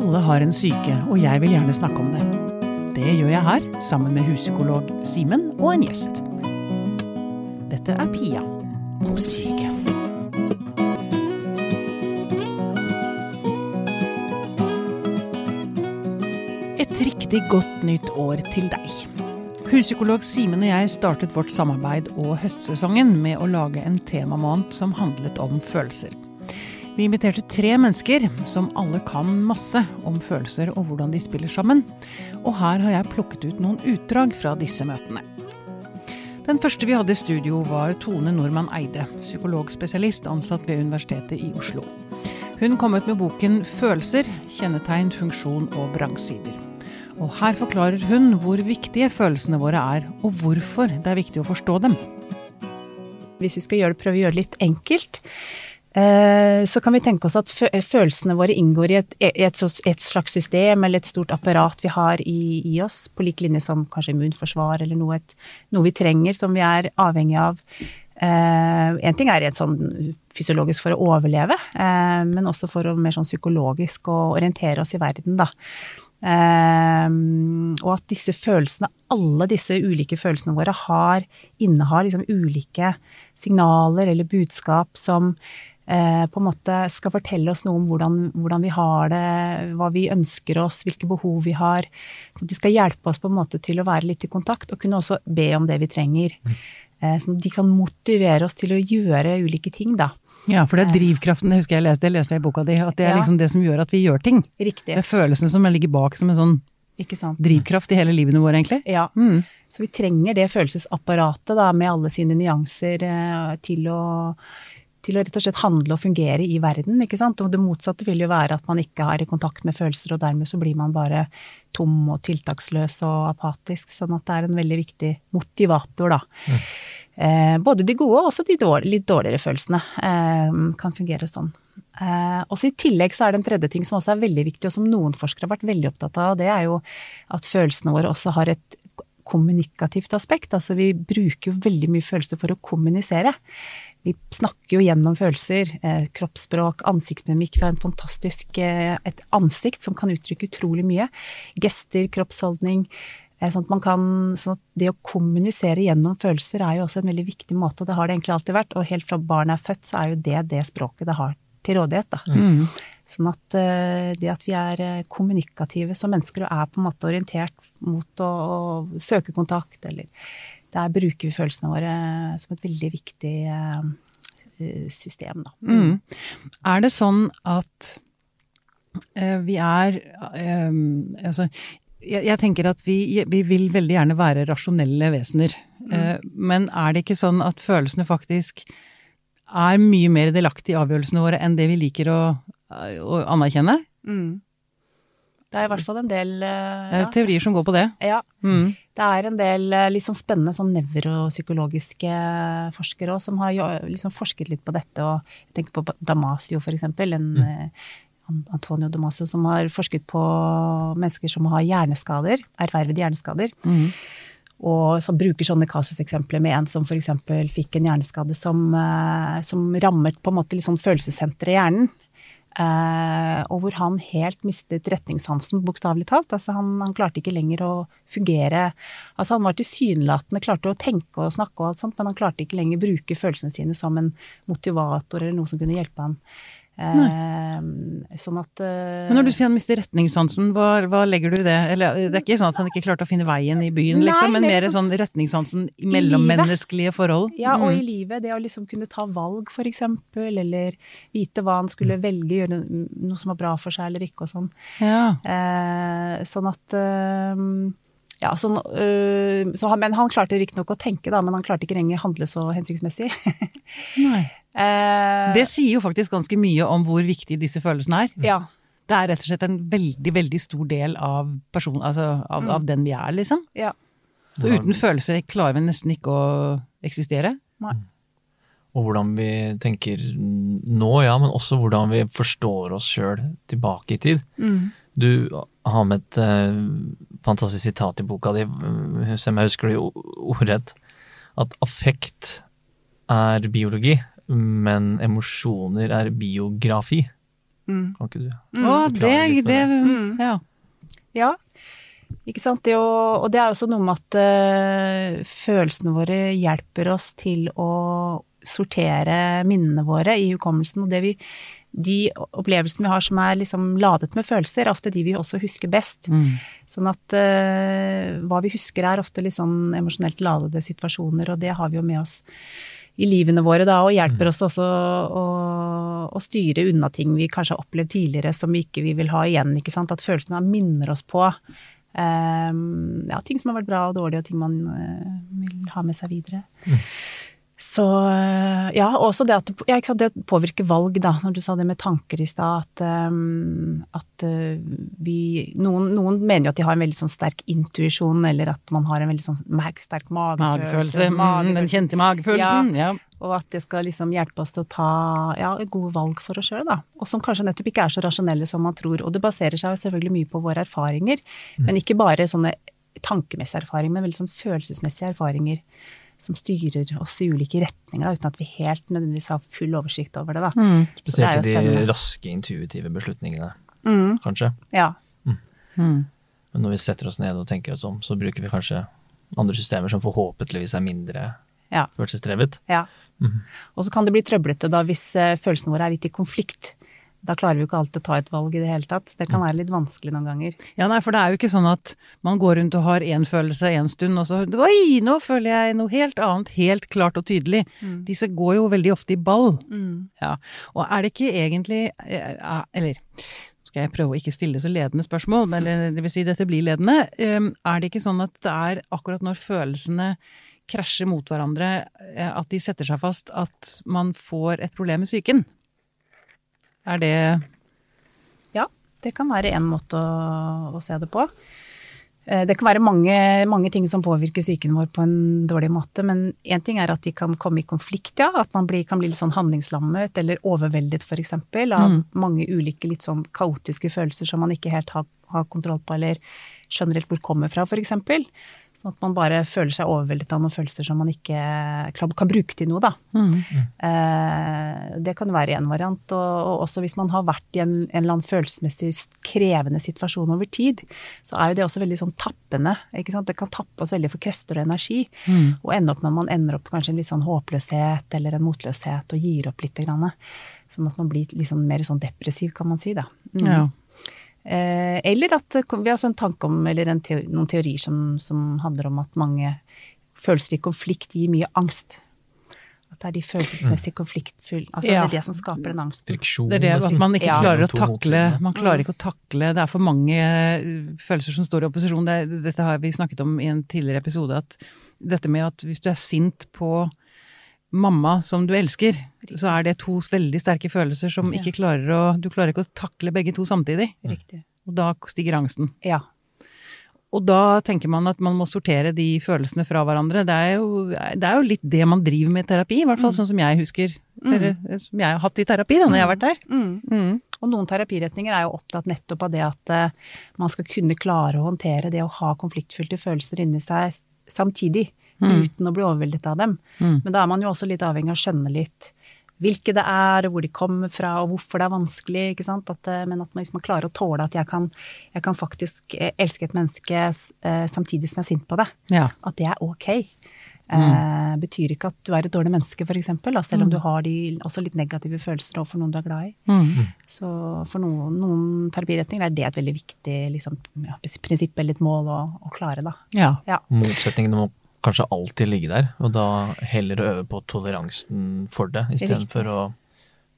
Alle har en syke, og jeg vil gjerne snakke om det. Det gjør jeg her, sammen med huspsykolog Simen og en gjest. Dette er Pia på syke. Et riktig godt nytt år til deg. Huspsykolog Simen og jeg startet vårt samarbeid og høstsesongen med å lage en temamåned som handlet om følelser. Vi inviterte tre mennesker som alle kan masse om følelser og hvordan de spiller sammen. Og her har jeg plukket ut noen utdrag fra disse møtene. Den første vi hadde i studio var Tone Nordmann Eide, psykologspesialist ansatt ved Universitetet i Oslo. Hun kom ut med boken 'Følelser kjennetegn, funksjon og vrangsider'. Og her forklarer hun hvor viktige følelsene våre er, og hvorfor det er viktig å forstå dem. Hvis vi skal gjøre det, prøve å gjøre det litt enkelt, så kan vi tenke oss at følelsene våre inngår i et, et, et, slags system eller et stort apparat vi har i, i oss, på lik linje som kanskje immunforsvar eller noe, et, noe vi trenger, som vi er avhengig av. Uh, en ting er rent sånn fysiologisk for å overleve, uh, men også for å mer sånn psykologisk å orientere oss i verden, da. Og at disse følelsene, alle disse ulike følelsene våre, har, innehar liksom ulike signaler eller budskap som på en måte skal fortelle oss noe om hvordan, hvordan, vi har det, hva vi ønsker oss, hvilke behov vi har. Så de skal hjelpe oss på en måte til å være litt i kontakt, og kunne også be om det vi trenger. Mm. Uh, så de kan motivere oss til å gjøre ulike ting, da. Ja, for det er drivkraften, det husker jeg leste, det leste jeg i boka di, at det er liksom det som gjør at vi gjør ting. Riktig. Det er følelsene som ligger bak som en sånn drivkraft i hele livene våre, egentlig. Ja. Mm. Så vi trenger det følelsesapparatet da, med alle sine nyanser eh, til å, til å rett og slett handle og fungere i verden, ikke sant. Og det motsatte vil jo være at man ikke har kontakt med følelser, og dermed så blir man bare tom og tiltaksløs og apatisk. Sånn at det er en veldig viktig motivator, da. Mm. Eh, både de gode og også de dårlig, litt dårligere følelsene eh, kan fungere sånn. Eh, også I tillegg så er det en tredje ting som også er veldig viktig, og som noen forskere har vært veldig opptatt av, og det er jo at følelsene våre også har et kommunikativt aspekt. Altså vi bruker jo veldig mye følelser for å kommunisere. Vi snakker jo gjennom følelser, eh, kroppsspråk, ansiktsmimikk. Vi har en fantastisk eh, et ansikt som kan uttrykke utrolig mye. Gester, kroppsholdning. Eh, sånn at, kan, sånn at det å kommunisere gjennom følelser er jo også en veldig viktig måte, og det har det egentlig alltid vært. Og helt fra barnet er født, så er jo det det språket det har til rådighet. Da. Mm. Sånn at eh, det at vi er eh, kommunikative som mennesker og er på en måte orientert mot å, å søke kontakt, eller der bruker vi følelsene våre som et veldig viktig system, da. Mm. Er det sånn at vi er altså, jeg, jeg, tenker at vi, vi, vil veldig gjerne være rasjonelle vesener. Mm. Eh, men er det ikke sånn at følelsene faktisk er mye mer delaktige i avgjørelsene våre enn det vi liker å, å anerkjenne? Mm. Det er i hvert fall en del Det er ja. teorier som går på det. Ja. Mm. Det er en del liksom spennende sånn nevropsykologiske forskere også, som har liksom forsket litt på dette. Og jeg tenker på Damasio, for eksempel. En, mm. Antonio Damasio, som har forsket på mennesker som har hjerneskader, ervervede hjerneskader. Mm. Og som bruker sånne kasuseksempler med en som f.eks. fikk en hjerneskade som, eh, som, rammet på en måte litt sånn følelsessenteret i hjernen. Uh, og hvor han helt mistet retningssansen, bokstavelig talt. Altså han, han, klarte ikke lenger å fungere Altså han var tilsynelatende, klarte å tenke og snakke og alt sånt, men han klarte ikke lenger bruke følelsene sine som en motivator eller noe som kunne hjelpe han Eh, sånn at eh, Men når du sier han mister retningssansen, hva, hva, legger du i det? Eller det er ikke sånn at han ikke klarte å finne veien i byen, liksom, men mer sånn retningssansen i mellommenneskelige forhold? Ja, og i mm. livet. Det å liksom kunne ta valg, for eksempel, eller vite hva han skulle velge, gjøre noe som var bra for seg eller ikke, og sånn. Ja. Eh, sånn at eh, ja, sånn, øh, så han, men han klarte riktignok å tenke, da, men han klarte ikke lenger handle så hensiktsmessig. Nei. Eh, det sier jo faktisk ganske mye om hvor viktig disse følelsene er. Ja. Det er rett og slett en veldig, veldig stor del av, person, altså av, mm. av den vi er, liksom. Ja. Og uten følelser klarer vi nesten ikke å eksistere. Nei. Og hvordan vi tenker nå, ja, men også hvordan vi forstår oss sjøl tilbake i tid. Mm. Du har med et uh, fantastisk sitat i boka di, som jeg husker det ordrett, at affekt er biologi, men emosjoner er biografi. Mm. Kan ikke du Å, det, det Mm. Ja. Ja, ikke sant. Det å, og det er også noe med at uh, følelsene våre hjelper oss til å sortere minnene våre i hukommelsen. Og det vi, de opplevelsene vi har som er liksom ladet med følelser, er ofte de vi også husker best. Mm. Sånn at uh, hva vi husker er ofte litt sånn emosjonelt ladede situasjoner, og det har vi jo med oss i livene våre da, og hjelper oss også å, å styre unna ting vi kanskje har opplevd tidligere som vi ikke vi vil ha igjen. ikke sant? At følelsene minner oss på um, ja, ting som har vært bra og dårlig, og ting man uh, vil ha med seg videre. Så eh, ja, også det at ja, ikke sant, det påvirker valg, da, når du sa det med tanker i stad. At, um, at uh, vi noen, noen mener jo at de har en veldig sånn sterk intuisjon, eller at man har en veldig sånn sterk Magefølelse. magefølelse. Mm, den kjente magefølelsen. Ja. Og at det skal liksom hjelpe oss til å ta ja, gode valg for oss sjøl, da. Og som kanskje nettopp ikke er så rasjonelle som man tror. Og det baserer seg selvfølgelig mye på våre erfaringer, men ikke bare sånne tankemessige erfaringer, men veldig sånn følelsesmessige erfaringer som styrer oss i ulike retninger, da, uten at vi helt nødvendigvis har full oversikt over det, da. Jo Spesielt det de raske, intuitive beslutningene, Mm, kanskje. ja. Mm. Men når vi setter oss ned og tenker oss om, så bruker vi kanskje andre systemer som forhåpentligvis er mindre Ja. følelsesdrevet. Ja. Mhm. Og så kan det bli trøblete da hvis eh, følelsene våre er litt i konflikt. Da klarer vi jo ikke alltid å ta et valg i det hele tatt. Det kan være litt vanskelig noen ganger. Ja, nei, for det er jo ikke sånn at man går rundt og har én følelse en stund, og så Oi, nå føler jeg noe helt annet, helt klart og tydelig. Disse går jo veldig ofte i ball. Ja. Og er det ikke egentlig eh, Eller nå skal jeg prøve å ikke stille så ledende spørsmål, men det vil si dette blir ledende. Um, Er det ikke sånn at det er akkurat når følelsene krasjer mot hverandre, eh, at de setter seg fast, at man får et problem med psyken? Er det Ja, det kan være en måte å, å se det på. Eh, Det kan være mange, mange ting som påvirker psyken vår på en dårlig måte, men én ting er at de kan komme i konflikt, ja. At man blir, kan bli litt sånn handlingslammet eller overveldet f.eks. av mange ulike litt sånn kaotiske følelser som man ikke helt har, har kontroll på eller skjønner helt hvor kommer fra f.eks. Sånn at man bare føler seg overveldet av noen følelser som man ikke kan bruke til noe, da. Eh, det kan være en variant. Og, og også hvis man har vært i en, en eller annen følelsesmessig krevende situasjon over tid, så er jo det også veldig sånn tappende. ikke sant? Det kan tappe oss veldig for krefter og energi. Og ende opp med at man ender opp kanskje en litt sånn håpløshet eller en motløshet og gir opp litt. Grann, sånn at man blir litt sånn mer sånn depressiv, kan man si. da. Mm. Ja. Eh, eller at vi har en tanke om, eller en teo, noen teorier som, som handler om at mange følelser i konflikt gir mye angst. At det er de følelsesmessige konfliktfulle Altså Ja. det er det som skaper den angsten. Friksjon. Det er det at man ikke Ja. klarer å takle. Man klarer ikke å takle Det er for mange eh, følelser som står i opposisjon. Det, dette har vi snakket om i en tidligere episode, at dette med at hvis du er sint på mamma som du elsker, så er det to veldig sterke følelser som ikke klarer å Du klarer ikke å takle begge to samtidig. Riktig. Og da stiger angsten. Ja. Og da tenker man at man må sortere de følelsene fra hverandre. Det er jo, det er jo litt det man driver med i terapi, i hvert fall sånn som jeg husker. Eller som jeg har hatt i terapi da, når jeg har vært der. Mm. Mm. Og noen terapiretninger er jo opptatt nettopp av det at uh, man skal kunne klare å håndtere det å ha konfliktfylte følelser inni seg s- samtidig, uten å bli overveldet av dem. Men da er man jo også litt avhengig av å skjønne litt hvilke det er, hvor de kommer fra, og hvorfor det er vanskelig. ikke sant? At, eh, men at man, hvis man klarer å tåle at jeg kan, jeg kan faktisk eh, elske et menneske eh, samtidig som jeg er sint på det, Ja. at det er ok. Eh, betyr ikke at du er et dårlig menneske, f.eks., selv om du har de også litt negative følelser overfor noen du er glad i. Mm. Så for noen, noen terapiretninger er det et veldig viktig liksom, ja, prinsipp eller et mål å, å klare, da. ja. Ja. Motsetningene må kanskje alltid ligge der, og da heller å øve på toleransen for det, istedenfor å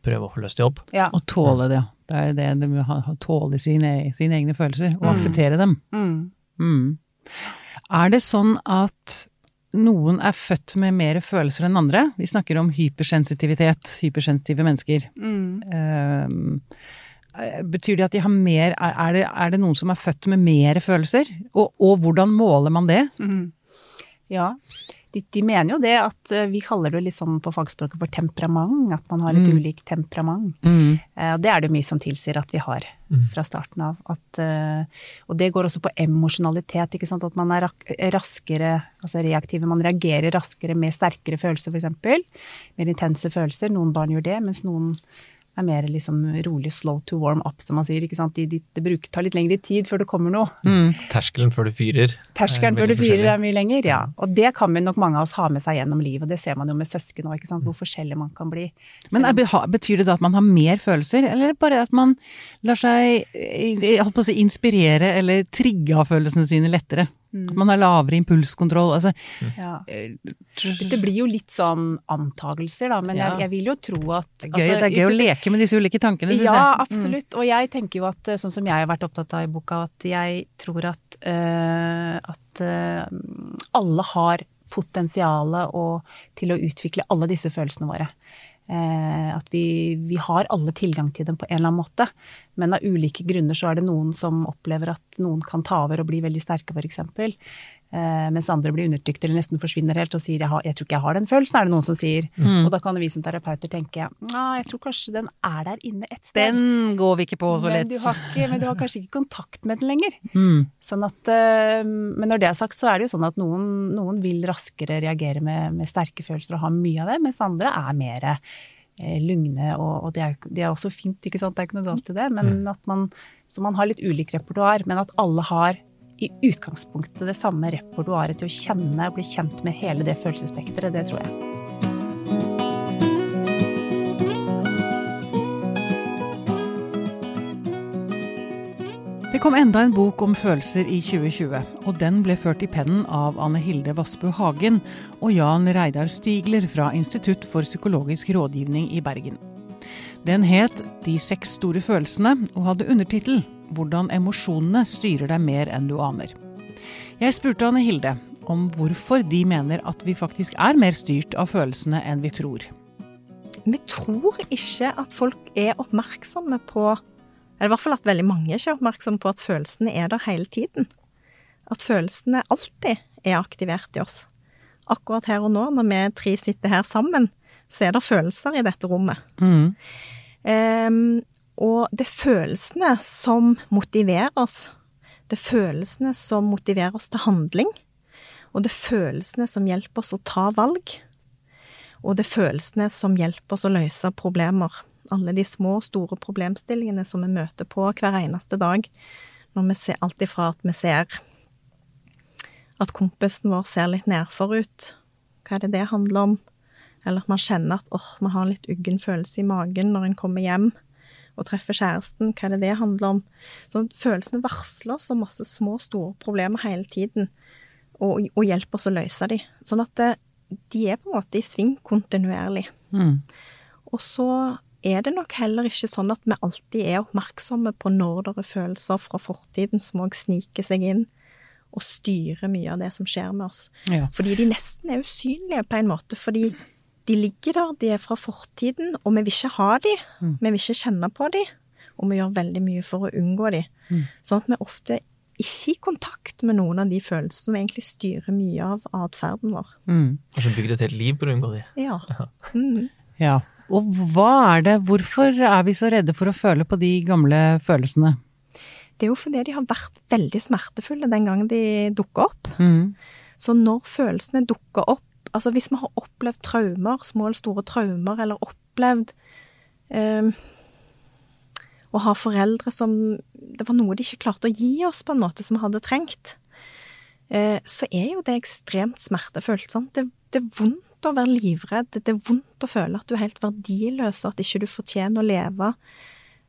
prøve å få løst det opp. ja. Og tåle det, ja. Det er det de med å ha- ha- tåle sine, sine egne følelser, og akseptere dem. Mm. Mm. Er det sånn at noen er født med mer følelser enn andre? Vi snakker om hypersensitivitet, hypersensitive mennesker. Mm. Eh, betyr det at de har mer er det, er det noen som er født med mer følelser? Og, og hvordan måler man det? Mhm. Ja. De, de mener jo det at eh, vi kaller det litt sånn på fagspråket for temperament, at man har et ulikt temperament. Mm. Eh, det er det mye som tilsier at vi har fra starten av. At, eh, og det går også på emosjonalitet, ikke sant. At man er raskere, altså reaktive. Man reagerer raskere med sterkere følelser, f.eks. Mer intense følelser. Noen barn gjør det, mens noen er mer liksom rolig slow to warm up, som man sier. ikke sant? De, de, det bruker, tar litt lengre tid før det kommer noe. Mm. Terskelen før du fyrer. Terskelen før du fyrer er mye lenger, ja. Og det kan vi nok mange av oss ha med seg gjennom livet. og Det ser man jo med søsken òg, hvor forskjellig man kan bli. Men er, betyr det da at man har mer følelser, eller bare at man lar seg jeg holdt på å si, inspirere eller trigge av følelsene sine lettere? Mm. At man har lavere impulskontroll. Altså, ja. Dette blir jo litt sånn antagelser, da, men ja. jeg, jeg, vil jo tro at Det er gøy, altså, det er gøy å leke med disse ulike tankene, syns ja, jeg. Ja, mm. absolutt. Mm. Og jeg tenker jo at, sånn som jeg har vært opptatt av i boka, at jeg tror at, uh, at uh, alle har potensialet til å utvikle alle disse følelsene våre. Eh, at vi, vi, har alle tilgang til dem på en eller annen måte. Men av ulike grunner så er det noen som opplever at noen kan ta over og bli veldig sterke, f.eks. Eh, mens andre blir undertrykt eller nesten forsvinner helt og sier jeg, har, 'jeg tror ikke jeg har den følelsen', er det noen som sier. Mm. Og da kan vi som terapeuter tenke jeg tror kanskje den er der inne et sted. Den går vi ikke på så lett. Men du har, ikke, men du har kanskje ikke kontakt med den lenger. Mm. Sånn at, eh, men når det er sagt, så er det jo sånn at noen, noen vil raskere reagere med, med, sterke følelser og ha mye av det, mens andre er mer eh, lugne, og, og det, er, det, er, også fint, ikke sant, det er ikke noe galt i det, men mm. at man, så man har litt ulik repertoar, men at alle har i utgangspunktet det samme repertoaret til å kjenne og bli kjent med hele det følelsesspekteret, det tror jeg. Det kom enda en bok om følelser i 2020, og den ble ført i pennen av Anne Hilde Vassbø Hagen og Jan Reidar Stigler fra Institutt for psykologisk rådgivning i Bergen. Den het De seks store følelsene og hadde undertittel hvordan emosjonene styrer deg mer enn du aner. Jeg spurte Anne Hilde om hvorfor de mener at vi faktisk er mer styrt av følelsene enn vi tror. Vi tror ikke at folk er oppmerksomme på Eller i hvert fall at veldig mange ikke er oppmerksomme på at følelsene er der hele tiden. At følelsene alltid er aktivert i oss. Akkurat her og nå, når vi tre sitter her sammen, så er det følelser i dette rommet. Mm. Um, og det er følelsene som motiverer oss. Det er følelsene som motiverer oss til handling. Og det er følelsene som hjelper oss å ta valg. Og det er følelsene som hjelper oss å løse problemer. Alle de små og store problemstillingene som vi møter på hver eneste dag. Når vi ser alt ifra at vi ser at kompisen vår ser litt nedfor ut. Hva er det det handler om? Eller at man kjenner at åh, vi har litt uggen følelse i magen når en kommer hjem og treffe kjæresten, hva er det det handler om? Så følelsene varsler oss om masse små, store problemer hele tiden, og, og hjelper oss å løse dem. Sånn at det, de er på en måte i sving kontinuerlig. Mm. Og så er det nok heller ikke sånn at vi alltid er oppmerksomme på når det er følelser fra fortiden som òg sniker seg inn og styrer mye av det som skjer med oss. Ja. Fordi de nesten er usynlige på en måte, fordi de ligger der, de er fra fortiden, og vi vil ikke ha de. Mm. Vi vil ikke kjenne på de, og vi gjør veldig mye for å unngå de. Mm. Sånn at vi ofte ikke i kontakt med noen av de følelsene som egentlig styrer mye av atferden vår. Mm. Kanskje bygger et helt liv på å unngå de. Ja. Mm. ja. Og hva er det, hvorfor er vi så redde for å føle på de gamle følelsene? Det er jo fordi de har vært veldig smertefulle den gangen de dukker opp. Mm. Så når følelsene dukker opp Altså hvis vi har opplevd traumer, små eller store traumer, eller opplevd eh, å ha foreldre som Det var noe de ikke klarte å gi oss på en måte som vi hadde trengt. Eh, så er jo det ekstremt smertefullt. Sant? Det, det, er vondt å være livredd. Det er vondt å føle at du er helt verdiløs, og at ikke du fortjener å leve.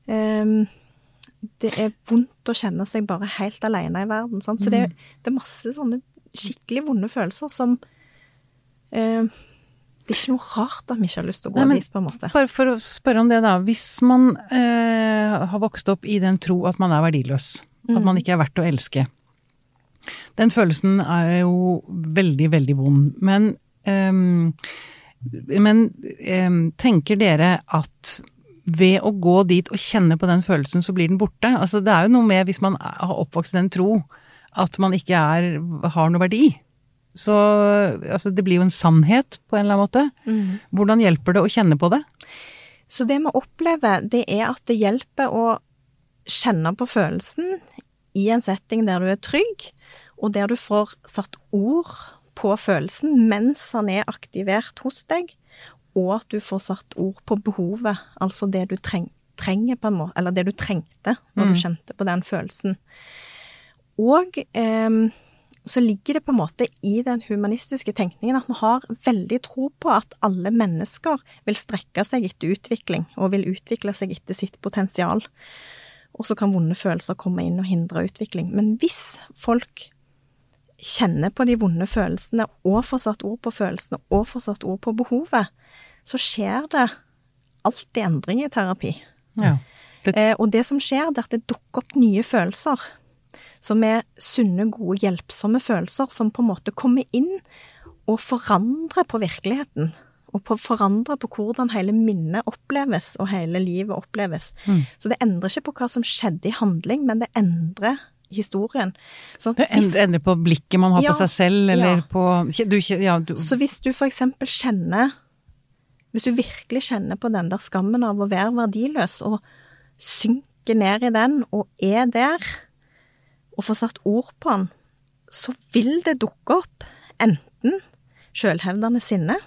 Eh, det er vondt å kjenne seg bare helt alene i verden. Sant? Så det, mm. det er masse sånne skikkelig vonde følelser som Eh, det er ikke noe rart at vi ikke har lyst til å gå Nei, dit, på en måte. Bare for å spørre om det, da. Hvis man eh, har vokst opp i den tro at man er verdiløs, mm. at man ikke er verdt å elske. Den følelsen er jo veldig, veldig vond. Men, um, men um, tenker dere at ved å gå dit og kjenne på den følelsen, så blir den borte? Altså, det er jo noe med, hvis man har oppvokst i den tro, at man ikke er, har noe verdi. Så altså, det blir jo en sannhet på en eller annen måte. Mm. Hvordan hjelper det å kjenne på det? Så det vi opplever, det er at det hjelper å kjenne på følelsen i en setting der du er trygg, og der du får satt ord på følelsen mens han er aktivert hos deg, og at du får satt ord på behovet, altså det du treng, trenger på en måte, eller det du trengte når Mm. du kjente på den følelsen. Og eh, så ligger det på en måte i den humanistiske tenkningen at vi har veldig tro på at alle mennesker vil strekke seg etter utvikling, og vil utvikle seg etter sitt potensial. Og så kan vonde følelser komme inn og hindre utvikling. Men hvis folk kjenner på de vonde følelsene, og får satt ord på følelsene, og får satt ord på behovet, så skjer det alltid endring i terapi. Ja. Det, Eh, og det som skjer, det er at det dukker opp nye følelser. Som er sunne, gode, hjelpsomme følelser som på en måte kommer inn og forandrer på virkeligheten. Og på, forandrer på hvordan hele minnet oppleves, og hele livet oppleves. Mm. Så det endrer ikke på hva som skjedde i handling, men det endrer historien. Sånn det hvis- endrer på blikket man har Ja, på seg selv, eller ja. på du, ja, du, Så hvis du for eksempel kjenner Hvis du virkelig kjenner på den der skammen av å være verdiløs, og synker ned i den, og er der, og får satt ord på den, så vil det dukke opp enten sjølhevdende sinne,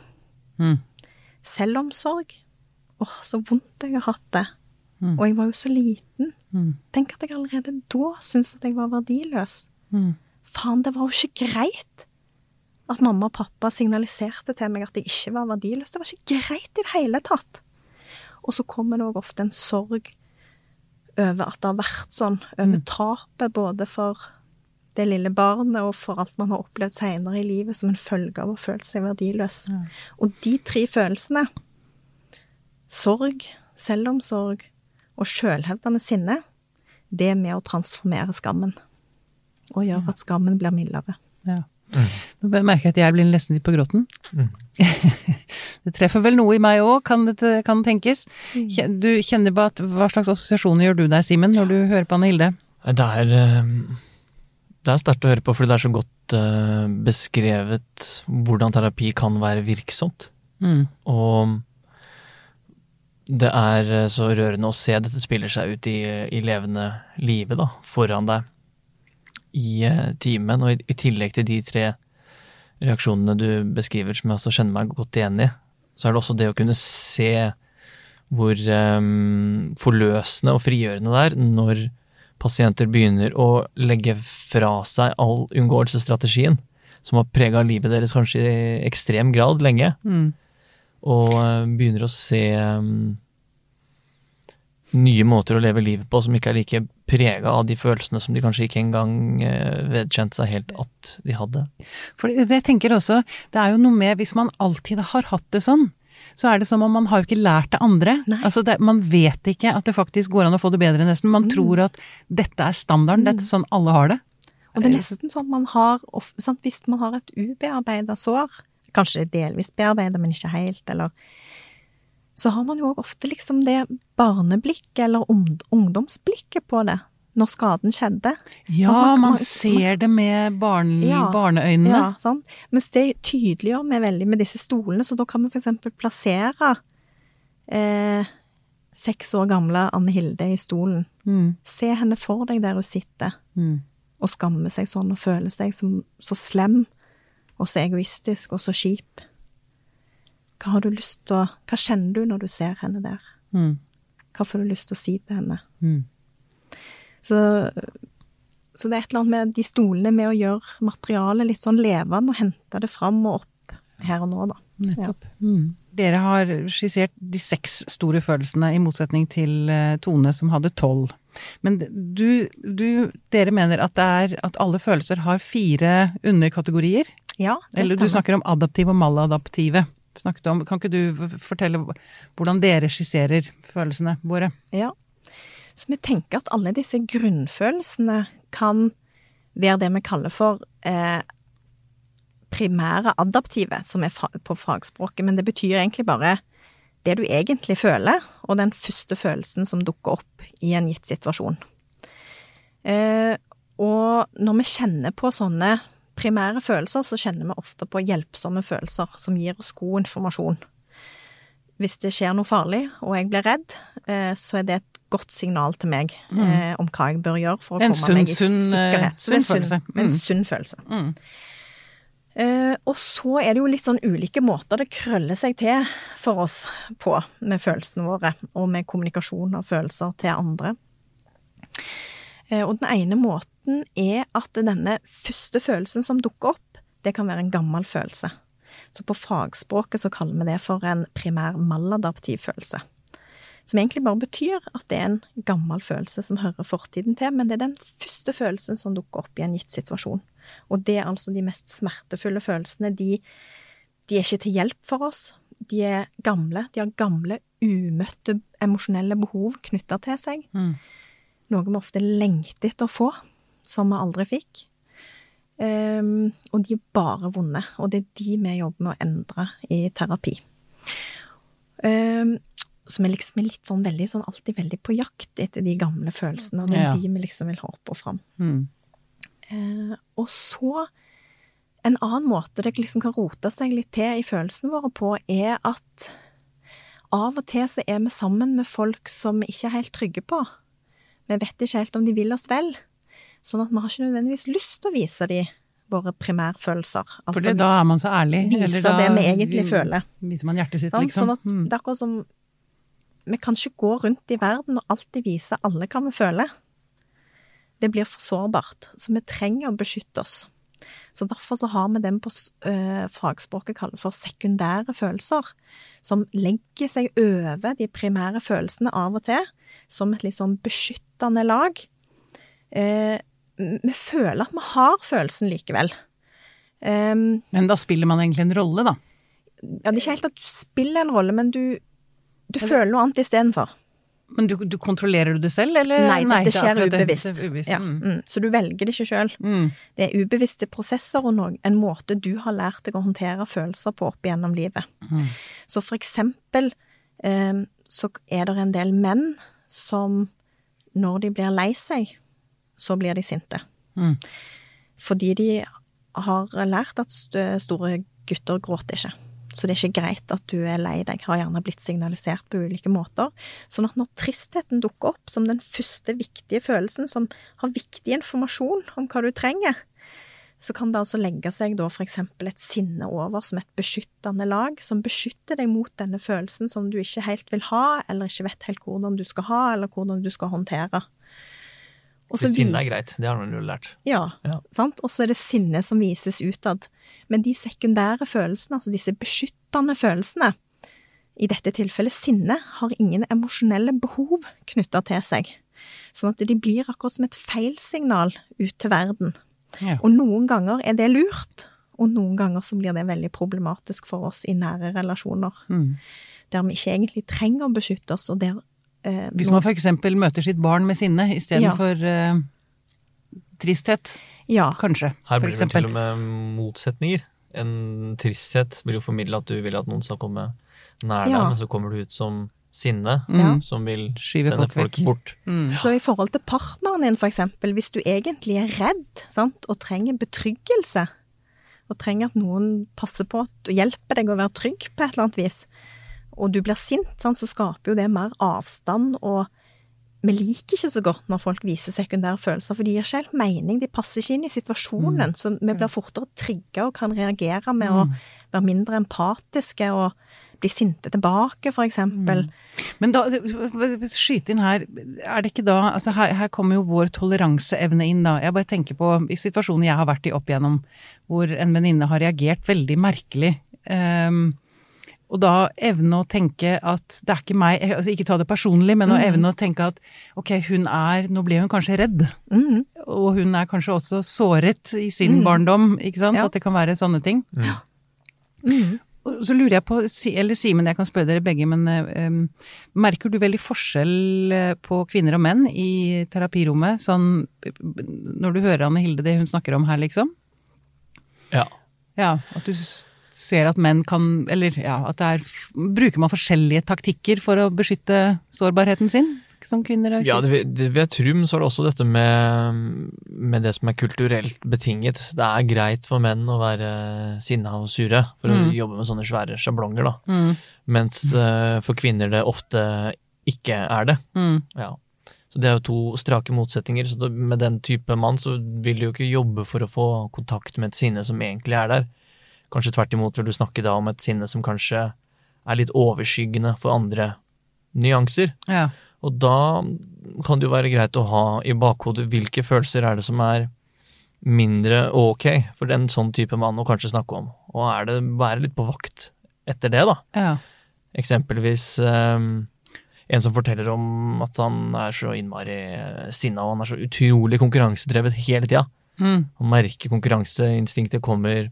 Mm. selvomsorg Åh, så vondt jeg har hatt det. Mm. Og jeg var jo så liten. Mm. Tenk at jeg allerede da syntes at jeg var verdiløs. Mm. Faen, det var jo ikke greit at mamma og pappa signaliserte til meg at jeg ikke var verdiløs. Det var ikke greit i det hele tatt. Og så kommer det òg ofte en sorg over at det har vært sånn, over tapet både for det lille barnet og for alt man har opplevd seinere i livet som en følge av å føle seg verdiløs. Ja. Og de tre følelsene, sorg, selvomsorg og sjølhevdende sinne, det er med å transformere skammen. Og gjør at skammen blir mildere. Ja. Nå merker jeg at jeg blir nesten litt på gråten. Mm. det treffer vel noe i meg òg, kan, det- kan tenkes. Du kjenner på at Hva slags assosiasjoner gjør du deg, Simen, når du hører på Anne Hilde? Det er, eh, det er sterkt å høre på, fordi det er så godt eh, beskrevet hvordan terapi kan være virksomt. Mm. Og det er eh, så rørende å se dette spiller seg ut i, i levende livet, da, foran deg i eh, timen. Og i, i tillegg til de tre reaksjonene du beskriver, som jeg også kjenner meg godt igjen i, så er det også det å kunne se hvor um, forløsende og frigjørende det er når pasienter begynner å legge fra seg all unngåelsesstrategien som har prega livet deres kanskje i ekstrem grad lenge Mm. og uh, begynner å se mm, nye måter å leve livet på som ikke er like prega av de følelsene som de kanskje ikke engang uh, vedkjente seg helt at de hadde. For det, tenker også, det er jo noe med Hvis man alltid har hatt det sånn, så er det som om man har jo ikke lært det andre. Altså det, man vet ikke at det faktisk går an å få det bedre, nesten. Man tror at dette er standarden, dette er sånn alle har det. Og det er nesten sånn man har sant, Hvis man har et ubearbeida sår, kanskje det er delvis bearbeida, men ikke helt, eller Så har man jo òg ofte liksom det barneblikket eller ungdomsblikket på det, når skaden skjedde. Ja, man- man ser det med barn, Ja, barneøynene. Ja, sånn. Mens det tydeliggjør vi veldig med disse stolene, så da kan vi eksempel plassere eh, seks år gamle Anne Hilde i stolen. Mm, Se henne for deg der hun sitter. mm, og skamme seg sånn og føle seg som så slem og så egoistisk og så kjip. Hva har du lyst til å Hva kjenner du når du ser henne der? mm, Hva får du lyst til å si til henne? mm. Så, så det er et eller annet med de stolene med å gjøre materialet litt sånn levende og hente det fram og opp her og nå, da. Nettopp. Mm. Dere har skissert de seks store følelsene, i motsetning til eh, Tone som hadde tolv. Men du, du, dere mener at, det er, at alle følelser har fire underkategorier? Ja, det Eller du snakker om adaptive og maladaptive. Snakket om, kan ikke du fortelle hvordan dere skisserer følelsene våre? Ja. Så vi tenker at alle disse grunnfølelsene kan være det vi kaller for eh, primære adaptive, som er på fagspråket, men det betyr egentlig bare det du egentlig føler, og den første følelsen som dukker opp i en gitt situasjon. Eh, og når vi kjenner på sånne primære følelser, så kjenner vi ofte på hjelpsomme følelser som gir oss god informasjon. Hvis det skjer noe farlig, og jeg blir redd, eh, så er det et godt signal til meg mm. om hva jeg bør gjøre for å komme komme meg i sikkerhet. sunn, eh, sikkerhet. Er sunn følelse. En Mm. sunn følelse. Mm. Uh, og så er det jo litt sånn ulike måter det krøller seg til for oss på med følelsene våre, og med kommunikasjon av følelser til andre. Eh, og den ene måten er at denne første følelsen som dukker opp, det kan være en gammel følelse. Så på fagspråket så kaller vi det for en primær maladaptiv følelse. Som egentlig bare betyr at det er en gammel følelse som hører fortiden til, men det er den første følelsen som dukker opp i en gitt situasjon. Og det er altså de mest smertefulle følelsene. De, de er ikke til hjelp for oss. De er gamle. De har gamle, umøtte emosjonelle behov knytta til seg. Mm. Noe vi ofte lengter etter å få, som vi aldri fikk. Um, og de er bare vonde, og det er de vi jobber med å endre i terapi. Um, så vi liksom er litt sånn veldig sånn alltid veldig på jakt etter de gamle følelsene, og det er ja. de vi liksom vil ha opp og fram. Mm. Uh, og så En annen måte det liksom kan rote seg litt til i følelsene våre på, er at av og til så er vi sammen med folk som vi ikke er helt trygge på. Vi vet ikke helt om de vil oss vel. Sånn at vi har ikke nødvendigvis lyst til å vise dem våre primærfølelser. Altså, For da er man så ærlig? Vise da, det vi egentlig vi, føler. Viser man hjertet sitt, sånn, liksom? Sånn at mm. det er akkurat som Vi kan ikke gå rundt i verden og alltid vise alle hva vi føler det blir for sårbart. Så vi trenger å beskytte oss. Så derfor så har vi den på uh, fagspråket kaller for sekundære følelser, som legger seg over de primære følelsene av og til, som et litt sånn beskyttende lag. Eh, vi føler at vi har følelsen likevel. Um, men da spiller man egentlig en rolle, da? Ja, det er ikke helt at du spiller en rolle, men du, du føler noe annet istedenfor. Men du, du, kontrollerer du det selv, eller? Nei, Nei det skjer det, ubevisst. Det ubevisst. Ja, mm. Mm. Så du velger det ikke sjøl. Mm. Det er ubevisste prosesser og noe, en måte du har lært deg å håndtere følelser på opp gjennom livet. Mm. Så for eksempel um, så er det en del menn som når de blir lei seg, så blir de sinte. Mm. Fordi de har lært at store gutter gråter ikke. Så det er ikke greit at du er lei deg, har gjerne blitt signalisert på ulike måter. Sånn at når tristheten dukker opp som den første viktige følelsen, som har viktig informasjon om hva du trenger, så kan det altså legge seg da eksempel et sinne over som et beskyttende lag, som beskytter deg mot denne følelsen som du ikke helt vil ha, eller ikke vet helt hvordan du skal ha, eller hvordan du skal håndtere. Også sinne er greit, det har man jo lært. Ja, ja. sant. Og så er det sinne som vises utad. Men de sekundære følelsene, altså disse beskyttende følelsene, i dette tilfellet sinne, har ingen emosjonelle behov knytta til seg. Sånn at de blir akkurat som et feilsignal ut til verden. Ja. Og noen ganger er det lurt, og noen ganger så blir det veldig problematisk for oss i nære relasjoner. Mm. Der vi ikke egentlig trenger å beskytte oss, og der Eh, Hvis man f.eks. møter sitt barn med sinne istedenfor ja. eh, tristhet, ja. kanskje. Her blir det til og med motsetninger. En tristhet vil jo formidle at du vil at noen skal komme nær deg, men så kommer du ut som sinne, mm. som vil Skyve sende folk, folk bort. Mm. Så i forhold til partneren din, for eksempel, hvis du egentlig er redd sant, og trenger betryggelse, og trenger at noen passer på og hjelper deg å være trygg på et eller annet vis, og du blir sint, så skaper jo det mer avstand, og vi liker ikke så godt når folk viser sekundære følelser, for de gir ikke helt mening, de passer ikke inn i situasjonen, mm. så vi blir fortere trigga og kan reagere med mm. å være mindre empatiske og bli sinte tilbake, for eksempel. Mm. Men da, skyte inn her, er det ikke da altså her, her, kommer jo vår toleranseevne inn, da. Jeg bare tenker på i situasjoner jeg har vært i opp igjennom, hvor en venninne har reagert veldig merkelig. Um, og da evne å tenke at det er ikke meg, altså ikke ta det personlig, men å mm. evne å tenke at ok, hun er Nå ble hun kanskje redd. Mm. Og hun er kanskje også såret i sin mm. barndom, ikke sant? Ja. At det kan være sånne ting. Mm. Så lurer jeg på, eller Simen, jeg kan spørre dere begge, men um, merker du veldig forskjell eh, på kvinner og menn i terapirommet? Sånn når du hører Anne Hilde det hun snakker om her, liksom? Ja. Ja, at du ser at menn kan Eller ja, at det er Bruker man forskjellige taktikker for å beskytte sårbarheten sin? Som kvinner og Ja, det, det ved Trum så er det også dette med, med, det som er kulturelt betinget. Det er greit for menn å være sinna og sure for mm. å jobbe med sånne svære sjablonger, da. Mm. Mens uh, for kvinner det ofte ikke er det. Mm. Ja. Så det er jo to strake motsetninger. Så med den type mann så vil du jo ikke jobbe for å få kontakt med et sinne som egentlig er der. Kanskje tvert imot vil du snakke da om et sinne som kanskje er litt overskyggende for andre nyanser. Ja. Og da kan det jo være greit å ha i bakhodet hvilke følelser er det som er mindre ok for den sånn type mann å kanskje snakke om. Og er det være litt på vakt etter det, da. ja. Eksempelvis um, en som forteller om at han er så innmari sinna, og han er så utrolig konkurransedrevet hele tida. Mm. Han merker konkurranseinstinktet kommer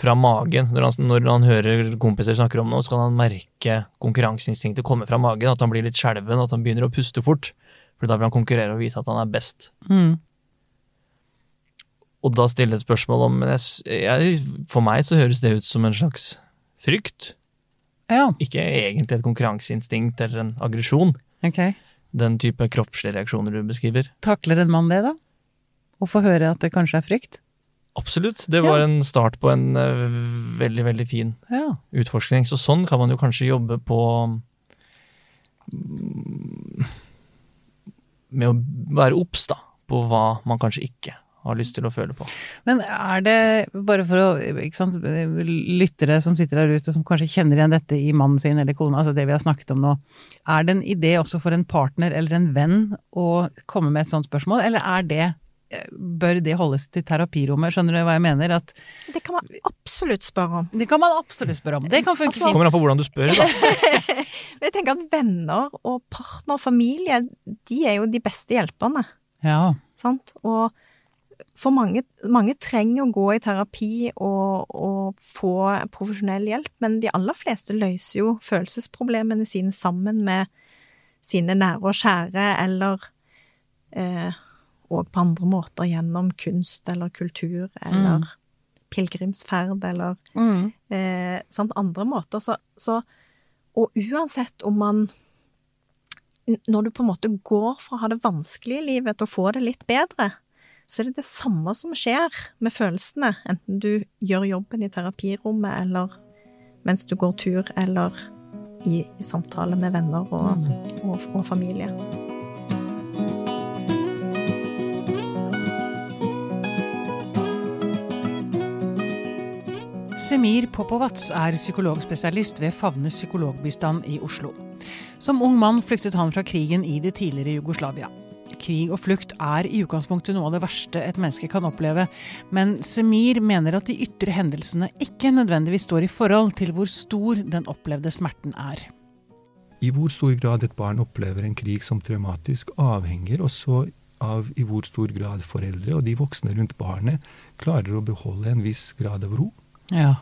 fra magen. Når han, når han hører kompiser snakker om noe, så kan han merke konkurranseinstinktet komme fra magen, at han blir litt skjelven, at han begynner å puste fort. For da vil han konkurrere og vise at han er best. Mm. Og da stille et spørsmål om jeg, jeg, For meg så høres det ut som en slags frykt. Ja, Ikke egentlig et konkurranseinstinkt eller en aggresjon. Okay. Den type kroppslige reaksjoner du beskriver. Takler en mann det, da? Å få høre at det kanskje er frykt? Absolutt. Det var en start på en uh, veldig, veldig fin Ja. utforskning. Så sånn kan man jo kanskje jobbe på mm, Med å være obs, på hva man kanskje ikke har lyst til å føle på. Men er det, bare for å ikke sant, lyttere som sitter der ute som kanskje kjenner igjen dette i mannen sin eller kona, altså det vi har snakket om nå, er det en idé også for en partner eller en venn å komme med et sånt spørsmål, eller er det Bør det holdes til terapirommet? Skjønner du hva jeg mener? At Det kan man absolutt spørre om. det kan man absolutt spørre om. Det kan funke Altså- fint. Kommer an på hvordan du spør, da. Men jeg tenker at venner og partner og familie, de er jo de beste hjelperne. Ja. Sant? Og for mange, mange trenger å gå i terapi og, og få profesjonell hjelp, men de aller fleste løser jo følelsesproblemene sine sammen med sine nære og kjære, eller eh, og på andre måter gjennom kunst eller kultur eller Mm. pilegrimsferd eller Mm. eh, sant, andre måter. Så, så, og uansett om man Når du på en måte går fra å ha det vanskelig i livet til å få det litt bedre, så er det det samme som skjer med følelsene, enten du gjør jobben i terapirommet, eller mens du går tur, eller i, i samtale med venner og, og, og familie. Semir Popovats er psykologspesialist ved Favnes psykologbistand i Oslo. Som ung mann flyktet han fra krigen i det tidligere Jugoslavia. Krig og flukt er i utgangspunktet noe av det verste et menneske kan oppleve, men Semir mener at de ytre hendelsene ikke nødvendigvis står i forhold til hvor stor den opplevde smerten er. I hvor stor grad et barn opplever en krig som traumatisk, avhenger også av i hvor stor grad foreldre og de voksne rundt barnet klarer å beholde en viss grad av ro Ja,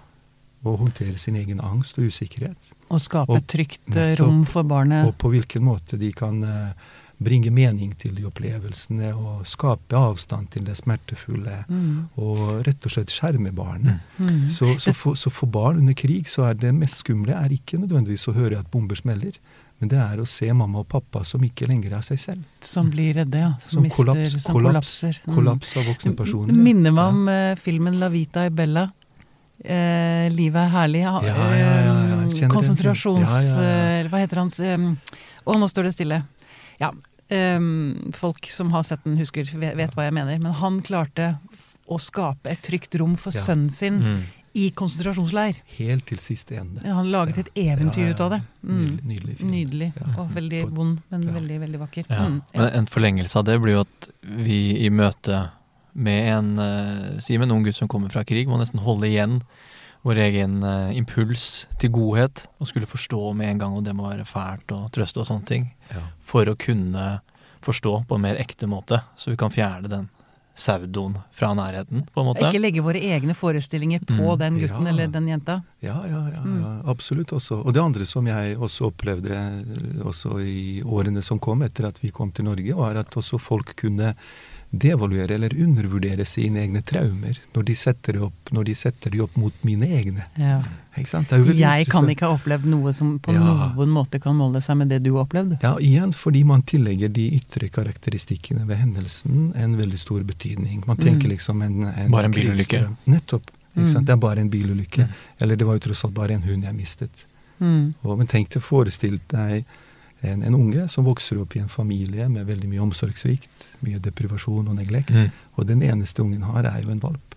og håndtere sin egen angst og usikkerhet. Og skape et trygt eh, rom for barnet. Og på hvilken måte de kan eh, bringe mening til de opplevelsene og skape avstand til det smertefulle. Mm. Og rett og slett skjerme barnet. Mm. Så, så, for, så for barn under krig så er det mest skumle er ikke nødvendigvis å høre at bomber smeller, men det er å se mamma og pappa som ikke lenger er seg selv. Som blir redde, ja. Som, Som mister, kollaps, som kollaps, kollapser. Mm. kollaps av voksne personer. Minner meg om ja. filmen La Vita e Bella. Eh, livet er herlig. Ja, Ja, ja, konsentrasjons... filmen. Ja, ja, ja. eh, Hva heter hans Å, Å, nå står det stille. Ja. Um, folk som har sett den, husker, vet, vet hva jeg mener. Men han klarte å skape et trygt rom for Ja. sønnen sin Mm. i konsentrasjonsleir. Helt til siste ende. Ja, Han laget et eventyr Ja, ja, ut av det. Mm. Nydelig, nydelig film. Nydelig. Ja. Og veldig vond, men ja. veldig, veldig vakker. Ja. Mm, Men en forlengelse av det blir jo at vi i møte med en uh, Si med gutt som kommer fra krig, må nesten holde igjen vår egen uh, impuls til godhet, og skulle forstå med en gang, og det må være fælt og trøste og sånne ting, Ja. for å kunne forstå på en mer ekte måte, så vi kan fjerne den saudoen fra nærheten, på en måte. Ikke legge våre egne forestillinger på Mm. den gutten Ja. eller den jenta. Ja, ja, ja, Mm. ja, absolutt også. Og det andre som jeg også opplevde eh, også i årene som kom etter at vi kom til Norge, var at også folk kunne devaluere eller undervurdere sine egne traumer når de setter de opp, når de setter de opp mot mine egne. Ja. Ikke sant? Det er Jeg kan ikke ha opplevd noe som på Ja. noen måte kan måle seg med det du har opplevd. Ja, igjen fordi man tillegger de ytre karakteristikkene ved hendelsen en veldig stor betydning. Man tenker Mm. liksom en, en Bare en bilulykke. Nettopp. Ikke Mm. Det er bare en bilulykke. Mm. Eller det var jo tross alt bare en hund jeg mistet. Mm. Og, men tenk deg forestilt deg en, en unge som vokser opp i en familie med veldig mye omsorgssvikt, mye deprivasjon og neglekt. Mm. Og den eneste ungen har, er jo en valp.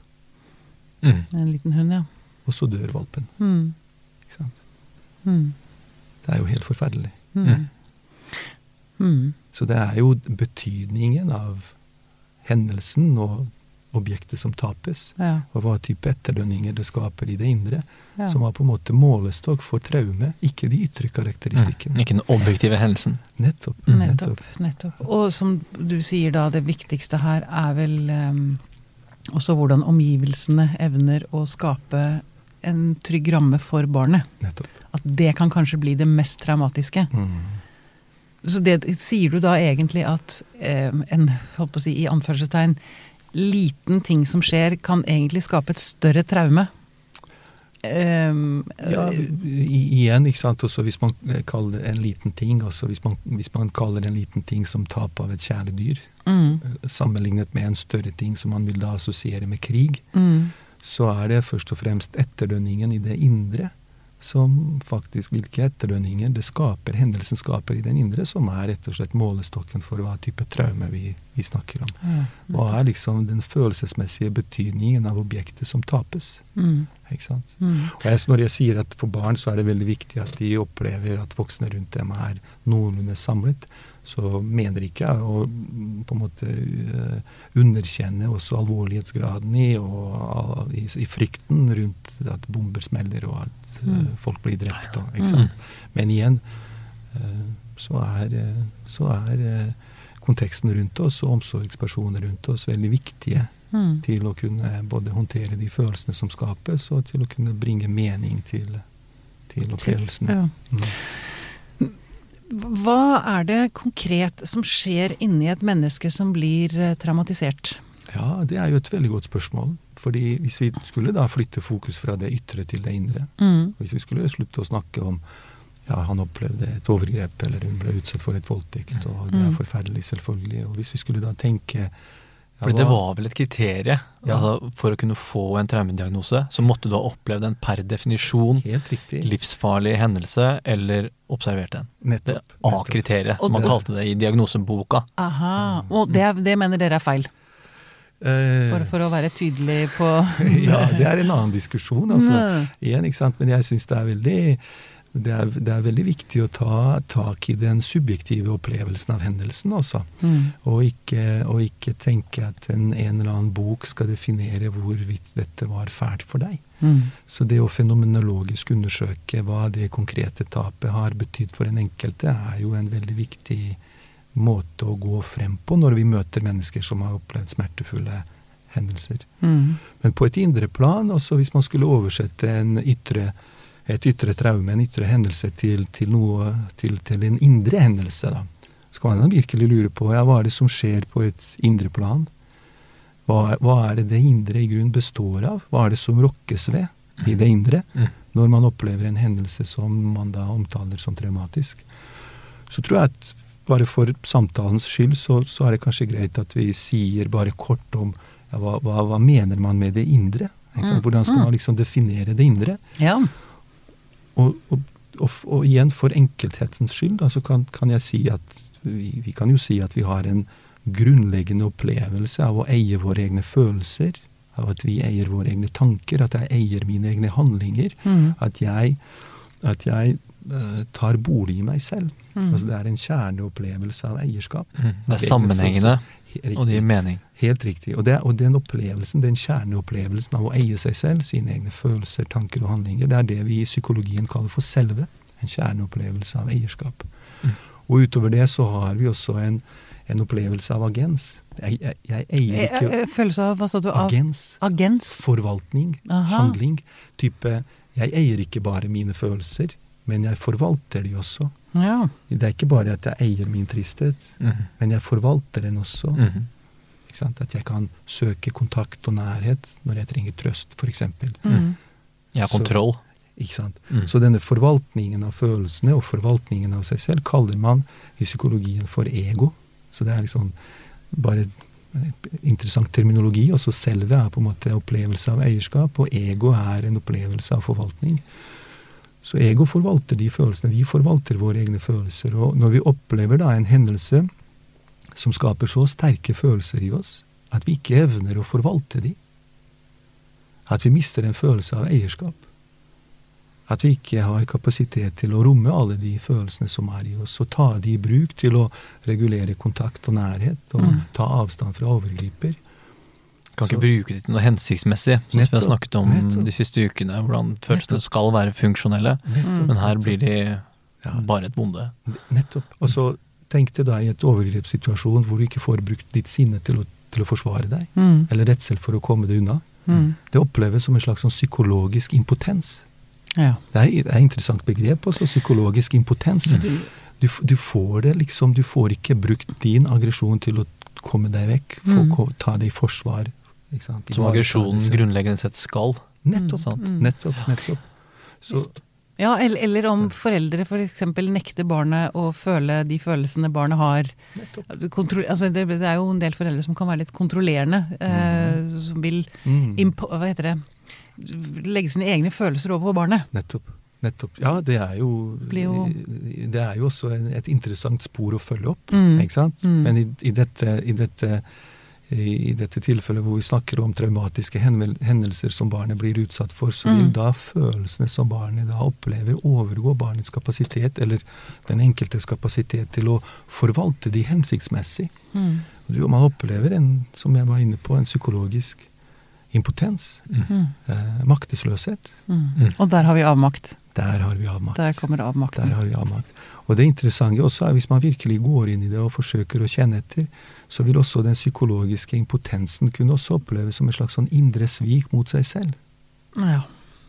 Mm. En liten hund, ja. og så dør valpen. Mm. Ikke sant? Mm. Det er jo helt forferdelig. Mm. Mm. Så det er jo betydningen av hendelsen og objektet som tapes, Ja. og hva type etterdønninger det skaper i det indre, Ja. som var på en måte målestokk for traume, ikke de ytre karakteristikkene. Mm. Ikke den objektive hendelsen. Nettopp. Nettopp. nettopp. Og som du sier da, det viktigste her er vel um, også hvordan omgivelsene evner å skape en trygg ramme for barnet. Nettopp. At det kan kanskje bli det mest traumatiske. Mm. Så det, sier du da egentlig at eh, en, holdt på å si i anførselstegn, liten ting som skjer, kan egentlig skape et større traume? Um, Ja, igjen, ikke sant. Også hvis man kaller det en liten ting, altså hvis man, hvis man kaller en liten ting som tap av et kjæledyr, mm, sammenlignet med en større ting som man vil da assosiere med krig, mm, så er det først og fremst etterdønningen i det indre som faktisk Hvilke etterdønninger det skaper, hendelsen skaper i den indre, som er rett og slett målestokken for hva type traume vi, vi snakker om. ja, Hva er liksom den følelsesmessige betydningen av objektet som tapes? mm, Ikke sant? mm, Og jeg, når jeg sier at for barn så er det veldig viktig at de opplever at voksne rundt dem er noenlunde samlet, så mener ikke jeg å mm, på en måte eh, underkjenne også alvorlighetsgraden i, og, i, i frykten rundt at bomber smeller og at Mm. folk blir drept. Og, ikke sant? Men igjen eh, så er, eh, så er eh, konteksten rundt oss og omsorgspersoner rundt oss veldig viktige mm. til å kunne både håndtere de følelsene som skapes, og til å kunne bringe mening til, til opplevelsene. Ja. Mm. Hva er det konkret som skjer inni et menneske som blir eh, traumatisert? Ja, det er jo et veldig godt spørsmål. Fordi hvis vi skulle da flytte fokus fra det ytre til det indre, Mm. hvis vi skulle slutte å snakke om ja, han opplevde et overgrep, eller hun ble utsatt for et voldtekt, og det er Mm. forferdelig, selvfølgelig. Og hvis vi skulle da tenke ja, Fordi det var vel et kriterium. Ja. Altså, for å kunne få en traumediagnose, så måtte du ha opplevd en per definisjon Helt livsfarlig hendelse, eller observert en. Nettopp. Det A-kriteriet, som man kalte det i diagnoseboka. Aha. Og det, er- det mener dere er feil? Eh, Bare for å være tydelig på ja, det er en annen diskusjon, altså. Igjen, ikke sant? Men jeg syns det er veldig det er, det er veldig viktig å ta tak i den subjektive opplevelsen av hendelsen, altså. Mm. Og ikke, og ikke tenke at en, en eller annen bok skal definere hvorvidt dette var fælt for deg. Mm. Så det å fenomenologisk undersøke hva det konkrete tapet har betydd for den enkelte, er jo en veldig viktig måte å gå frem på når vi møter mennesker som har opplevd smertefulle hendelser. Mm. Men på et indre plan, også hvis man skulle oversette en ytre, et ytre traume, en ytre hendelse, til, til, noe, til, til en indre hendelse, da, så kan man virkelig lure på ja, hva er det som skjer på et indre plan? Hva, hva er det det indre i grunn består av? Hva er det som rokkes ved i det indre Mm. når man opplever en hendelse som man da omtaler som traumatisk? Så tror jeg at bare for samtalens skyld så, så er det kanskje greit at vi sier bare kort om ja, hva, hva, hva mener man med det indre? Mm, Hvordan skal mm. man liksom definere det indre? Ja. Og, og, og, og igjen, for enkelthetsens skyld, da, så kan, kan jeg si at vi, vi kan jo si at vi har en grunnleggende opplevelse av å eie våre egne følelser, av at vi eier våre egne tanker, at jeg eier mine egne handlinger, Mm. at jeg, at jeg tar bolig i meg selv. Mm. Altså Det er en kjerneopplevelse av eierskap. Mm. Det er sammenhengende. Og det gir mening. Helt riktig. Og, det, og den opplevelsen, den kjerneopplevelsen av å eie seg selv, sine egne følelser, tanker og handlinger, det er det vi i psykologien kaller for selve. En kjerneopplevelse av eierskap. Mm. Og utover det så har vi også en, en opplevelse av agens. Jeg, jeg, jeg eier Eh, ikke eh, Følelse av Hva sa du? Agens. agens? Forvaltning. Aha. Handling. Type Jeg eier ikke bare mine følelser, men jeg forvalter de også. Ja. Det er ikke bare at jeg eier min tristhet, Mhm. men jeg forvalter den også. Mhm. Ikke sant? At jeg kan søke kontakt og nærhet når jeg trenger trøst, f.eks. Mm. Så- kontroll. Ikke sant? Mm. Så denne forvaltningen av følelsene og forvaltningen av seg selv kaller man i psykologien for ego. Så det er liksom bare interessant terminologi. Også selve er på en måte opplevelse av eierskap, og ego er en opplevelse av forvaltning. Så ego forvalter de følelsene. Vi forvalter våre egne følelser. Og når vi opplever da en hendelse som skaper så sterke følelser i oss at vi ikke evner å forvalte de, At vi mister en følelse av eierskap. At vi ikke har kapasitet til å romme alle de følelsene som er i oss, og ta de i bruk til å regulere kontakt og nærhet, og Mm. ta avstand fra overgriper. Kan ikke Så- bruke det til noe hensiktsmessig, som vi har snakket om nettopp. de siste ukene, hvordan følelsene skal være funksjonelle, Nettopp, men her blir de Ja. bare et vonde. Nettopp. Og så tenk deg da i et overgrepssituasjon hvor du ikke får brukt ditt sinne til å, til å forsvare deg, Mm. eller redsel for å komme deg unna. Mm. Det oppleves som en slags sånn psykologisk impotens. Ja. Det er, et interessant begrep også, psykologisk impotens. Du, du får det liksom, du får ikke brukt din aggresjon til å komme deg vekk, få, Mm. ta det i forsvar. Ikke sant? Som aggresjonen grunnleggende sett skal. Nettopp, Mm. nettopp, nettopp. Så, Ja, eller, eller om foreldre f.eks. For nekter barnet å føle de følelsene barnet har. Kontro altså det, det er jo en del foreldre som kan være litt kontrollerende. Eh, som vil Mm. impo hva heter det legge sine egne følelser over på barnet. Nettopp. Nettopp. Ja, det er jo, jo- Det er jo også en, et interessant spor å følge opp, Mm. ikke sant? Mm. Men i, i, dette, i, dette, i, i dette tilfellet hvor vi snakker om traumatiske hendelser som barnet blir utsatt for, så vil Mm. da følelsene som barnet da opplever, overgå barnets kapasitet, eller den enkeltes kapasitet til å forvalte de hensiktsmessig. Mm. Du, man opplever en, som jeg var inne på, en psykologisk impotens. Mm. Eh, maktesløshet. Mm. Mm. Og der har vi avmakt. Der har vi avmakt. Der kommer avmakten. Der har vi avmakt. Og det interessante også er hvis man virkelig går inn i det og forsøker å kjenne etter, så vil også den psykologiske impotensen kunne også oppleves som en slags sånn indre svik mot seg selv. Ja,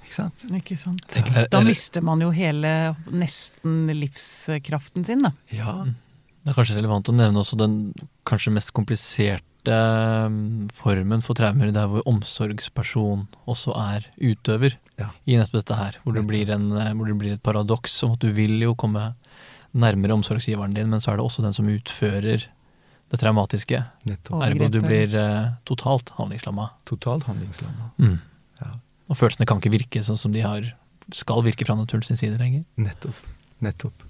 Ikke sant? ikke sant. Ja. Da mister man jo hele nesten livskraften sin, da. Ja. Det er kanskje relevant å nevne også den kanskje mest kompliserte mm, formen for traumer, der hvor omsorgsperson også er utøver Ja. i nettopp dette her. Hvor det, blir en, eh, hvor det blir et paradoks om at du vil jo komme nærmere omsorgsgiveren din, men så er det også den som utfører det traumatiske. Nettopp. Ergo du blir eh, totalt handlingslamma. Totalt handlingslamma. Mm. Ja. Og følelsene kan ikke virke sånn som de har, skal virke fra naturen sin side lenger. Nettopp. Nettopp.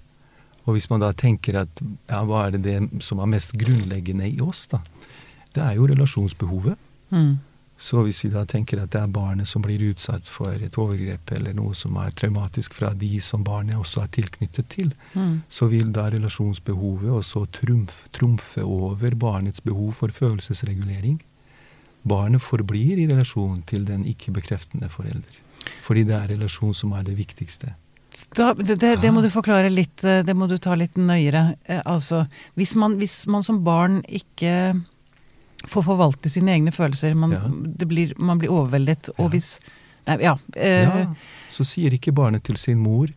Og hvis man da tenker at ja, hva er det, det som er mest grunnleggende i oss, da? Det er jo relasjonsbehovet. Mm. Så hvis vi da tenker at det er barnet som blir utsatt for et overgrep eller noe som er traumatisk fra de som barnet også er tilknyttet til, Mm. så vil da relasjonsbehovet også trumf, trumfe over barnets behov for følelsesregulering. Barnet forblir i relasjon til den ikke-bekreftende forelder. Fordi det er relasjon som er det viktigste. Da, det, det, det må du forklare litt, eh, det må du ta litt nøyere. Eh, altså, hvis man, hvis man som barn ikke får forvalte sine egne følelser, man, Ja. det blir, man blir overveldet, og Ja. hvis Nei, ja. eh, Ja, så sier ikke barnet til sin mor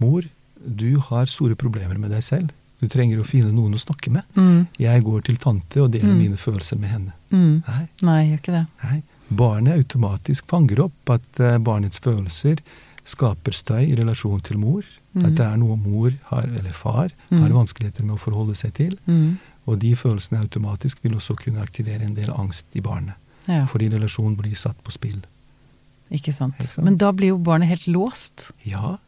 Mor, du har store problemer med deg selv. Du trenger å finne noen å snakke med. mm, Jeg går til tante og deler Mm. mine følelser med henne. mm. Nei, Nei, gjør ikke det. nei. Barnet automatisk fanger opp at eh, barnets følelser skaper støy i relasjon til mor. Mm. At det er noe mor har, eller far Mm. har vanskeligheter med å forholde seg til. Mm. Og de følelsene automatisk vil også kunne aktivere en del angst i barnet. Ja, Fordi relasjonen blir satt på spill. ikke sant. Ikke sant? Men da blir jo barnet helt låst. Ja,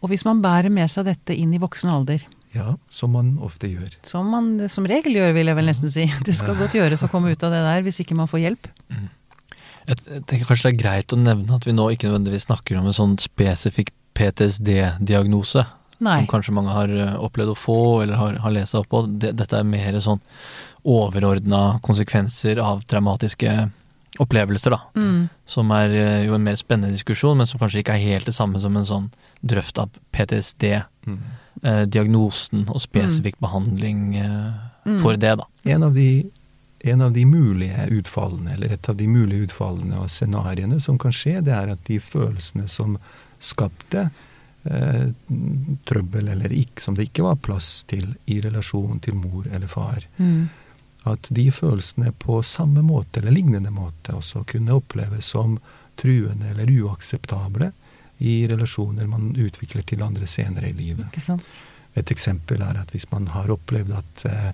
Og hvis man bærer med seg dette inn i voksen alder, ja, som man ofte gjør. som man som regel gjør, vil jeg vel nesten si Det skal godt gjøres å komme ut av det der, hvis ikke man får hjelp. Jeg jeg tenker kanskje det er greit å nevne at vi nå ikke nødvendigvis snakker om en sånn spesifikk PTSD-diagnose. Nei. Som kanskje mange har eh, opplevd å få, eller har, har lest seg opp på. Det- Dette er mer sånn overordna konsekvenser av traumatiske opplevelser, da. Mm. Som er eh, jo en mer spennende diskusjon, men som kanskje ikke er helt det samme som en sånn drøft av PTSD. Eh, diagnosen og spesifikk behandling eh, Mm. for det, da. En av, de, en av de mulige utfallene, eller et av de mulige utfallene og scenarioene som kan skje, det er at de følelsene som skapte eh, trøbbel eller ikke, som det ikke var plass til i relasjon til mor eller far, Mm. at de følelsene på samme måte eller lignende måte også kunne oppleves som truende eller uakseptable i relasjoner man utvikler til andre senere i livet. Et eksempel er at hvis man har opplevd at, eh,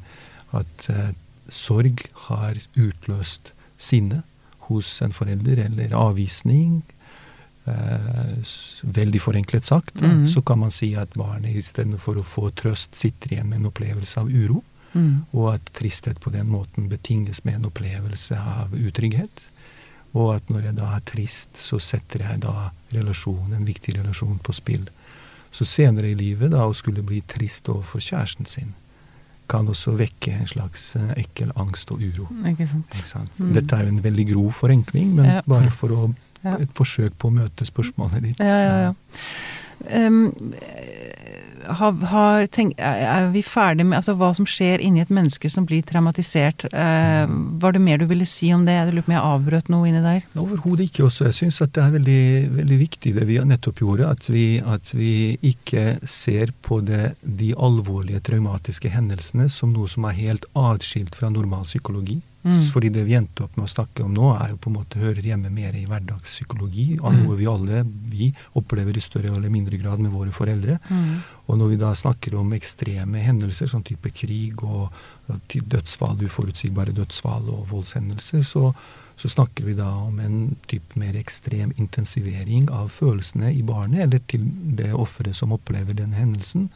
at eh, sorg har utløst sinne hos en forelder, eller avvisning, eh, veldig forenklet sagt, Mhm. så kan man si at barnet istedenfor å få trøst, sitter igjen med en opplevelse av uro, Mm. og at tristhet på den måten betinges med en opplevelse av utrygghet. Og at når jeg da er trist, så setter jeg da relasjon, en viktig relasjon på spill. Så senere i livet, da, å skulle bli trist overfor kjæresten sin, kan også vekke en slags eh, ekkel angst og uro. Ikke sant. Ikke sant? Mm. Dette er jo en veldig grov forenkling, men Ja. bare for å Ja. et forsøk på å møte spørsmålet ditt. Ja, ja, ja. Um, har, har, tenk, er vi ferdig med altså, hva som skjer inni et menneske som blir traumatisert? Uh, var det mer du ville si om det? Jeg lurer på om jeg avbrøt noe inni der? Overhodet ikke. også. Jeg syns det er veldig, veldig viktig det vi nettopp gjorde, at vi, at vi ikke ser på det, de alvorlige traumatiske hendelsene som noe som er helt atskilt fra normal psykologi. Mm. Fordi det vi endte opp med å snakke om nå, er jo på en måte hører hjemme mer i hverdagspsykologi, av noe vi alle vi opplever i større eller mindre grad med våre foreldre. Mm. Og når vi da snakker om ekstreme hendelser, sånn type krig og, dødsfall, uforutsigbare dødsfall og voldshendelser, så, så snakker vi da om en type mer ekstrem intensivering av følelsene i barnet, eller til det offeret som opplever den hendelsen.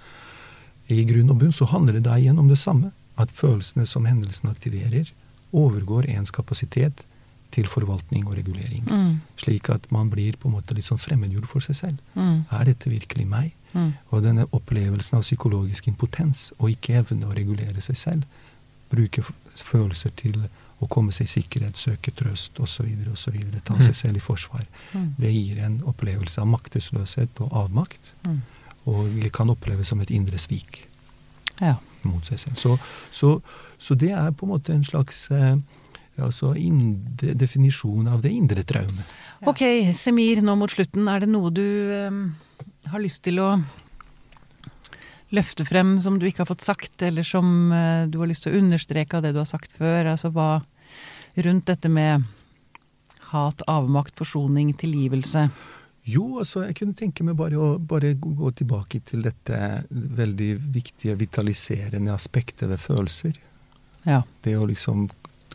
I grunn og bunn så handler det da igjen om det samme. At følelsene som hendelsen aktiverer, overgår ens kapasitet til forvaltning og regulering. Mm. Slik at man blir på en måte litt sånn fremmedgjort for seg selv. Mm. Er dette virkelig meg? Mm. Og denne opplevelsen av psykologisk impotens og ikke evne å regulere seg selv. Bruke følelser til å komme seg i sikkerhet, søke trøst osv. osv. Ta Mm. seg selv i forsvar. Mm. Det gir en opplevelse av maktesløshet og avmakt. Mm. Og kan oppleves som et indre svik Ja. Mot seg selv. Så, så, så det er på en måte en slags eh, altså indre, definisjon av det indre traumet. Ok, Semir, nå mot slutten, er det noe du eh, har lyst til å løfte frem som du ikke har fått sagt, eller som eh, du har lyst til å understreke av det du har sagt før? Altså hva rundt dette med hat, avmakt, forsoning, tilgivelse? Jo, altså jeg kunne tenke meg bare å bare gå tilbake til dette veldig viktige vitaliserende aspektet ved følelser. Ja. Det å liksom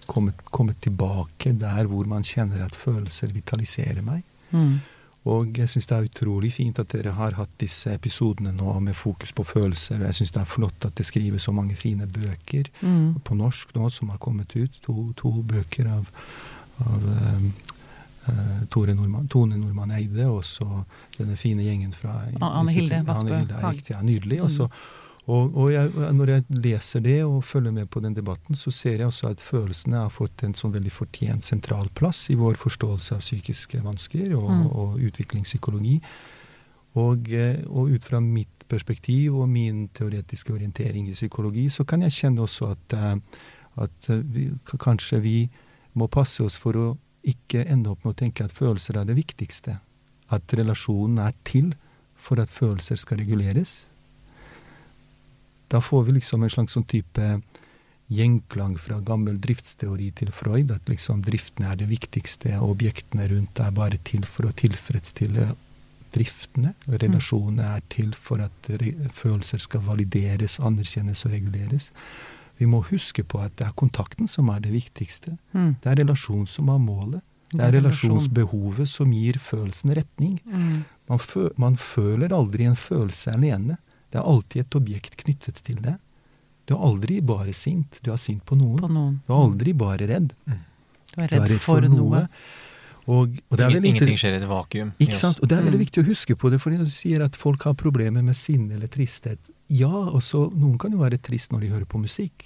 komme, komme tilbake der hvor man kjenner at følelser vitaliserer meg. Mm. Og jeg syns det er utrolig fint at dere har hatt disse episodene nå med fokus på følelser. Og jeg syns det er flott at det skrives så mange fine bøker Mm. på norsk nå som har kommet ut. To, to bøker av, av eh, Tore Nordmann, Tone Nordmann Eide, og så denne fine gjengen fra Anne Hilde Vassbø ja, Nydelig. Også, Og, og, og jeg, når jeg leser det og følger med på den debatten, så ser jeg også at følelsene har fått en sånn veldig fortjent sentral plass i vår forståelse av psykiske vansker og, Mm. og utviklingspsykologi. Og, eh, og ut fra mitt perspektiv og min teoretiske orientering i psykologi, så kan jeg kjenne også at, eh, at eh, vi, kanskje vi må passe oss for å ikke ende opp med å tenke at følelser er det viktigste. At relasjonen er til for at følelser skal reguleres. Da får vi liksom en slags sånn type gjenklang fra gammel driftsteori til Freud, at liksom driftene er det viktigste, og objektene rundt er bare til for å tilfredsstille driftene. Relasjonene er til for at følelser skal valideres, anerkjennes og reguleres. Vi må huske på at det er kontakten som er det viktigste. Mm. Det er relasjon som er målet. Det er relasjonsbehovet som gir følelsen retning. Mm. Man, fø man føler aldri en følelse alene. Det er alltid et objekt knyttet til det. Du er aldri bare sint. Du er sint på noen. På noen. Du er aldri bare redd. Du er Du er redd for noe. Og, og det er Ingen- veldig Ingenting skjer i et vakuum. Ikke sant? Og det er veldig Mm. viktig å huske på det, fordi når du sier at folk har problemer med sinne eller tristhet Ja, også noen kan jo være trist når de hører på musikk,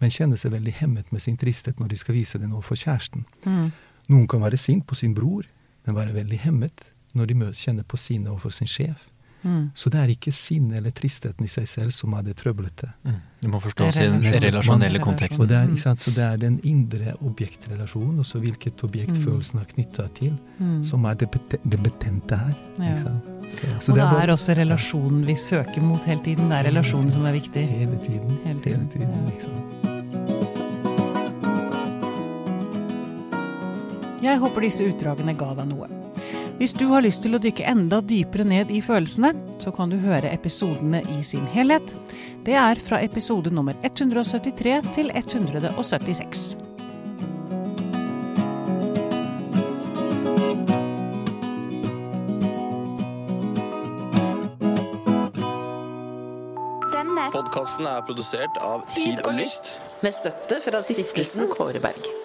men kjenne seg veldig hemmet med sin tristhet når de skal vise den overfor kjæresten. Mm. Noen kan være sint på sin bror, men være veldig hemmet når de kjenner på sinne overfor sin sjef. Mm. Så det er ikke sinne eller tristheten i seg selv som er det trøblete. Mm. Du må forstå Det sin relasjonelle kontekst. Og det er, Mm. ikke sant? Så det er den indre objektrelasjonen, og så hvilket objekt Mm. følelsen er knytta til, Mm. som er det, bete det betente her. Ja. Ikke sant? Så, så Og det bare- er også relasjonen vi søker mot hele tiden. Det er relasjonen som er viktig. Hele tiden. Hele tiden, ja. ikke sant? Jeg håper disse utdragene ga deg noe. Hvis du har lyst til å dykke enda dypere ned i følelsene, så kan du høre episodene i sin helhet. Det er fra episode nummer 173 til 176. Podkasten er produsert av Tid og Lyst. med støtte fra stiftelsen Kåre Berg.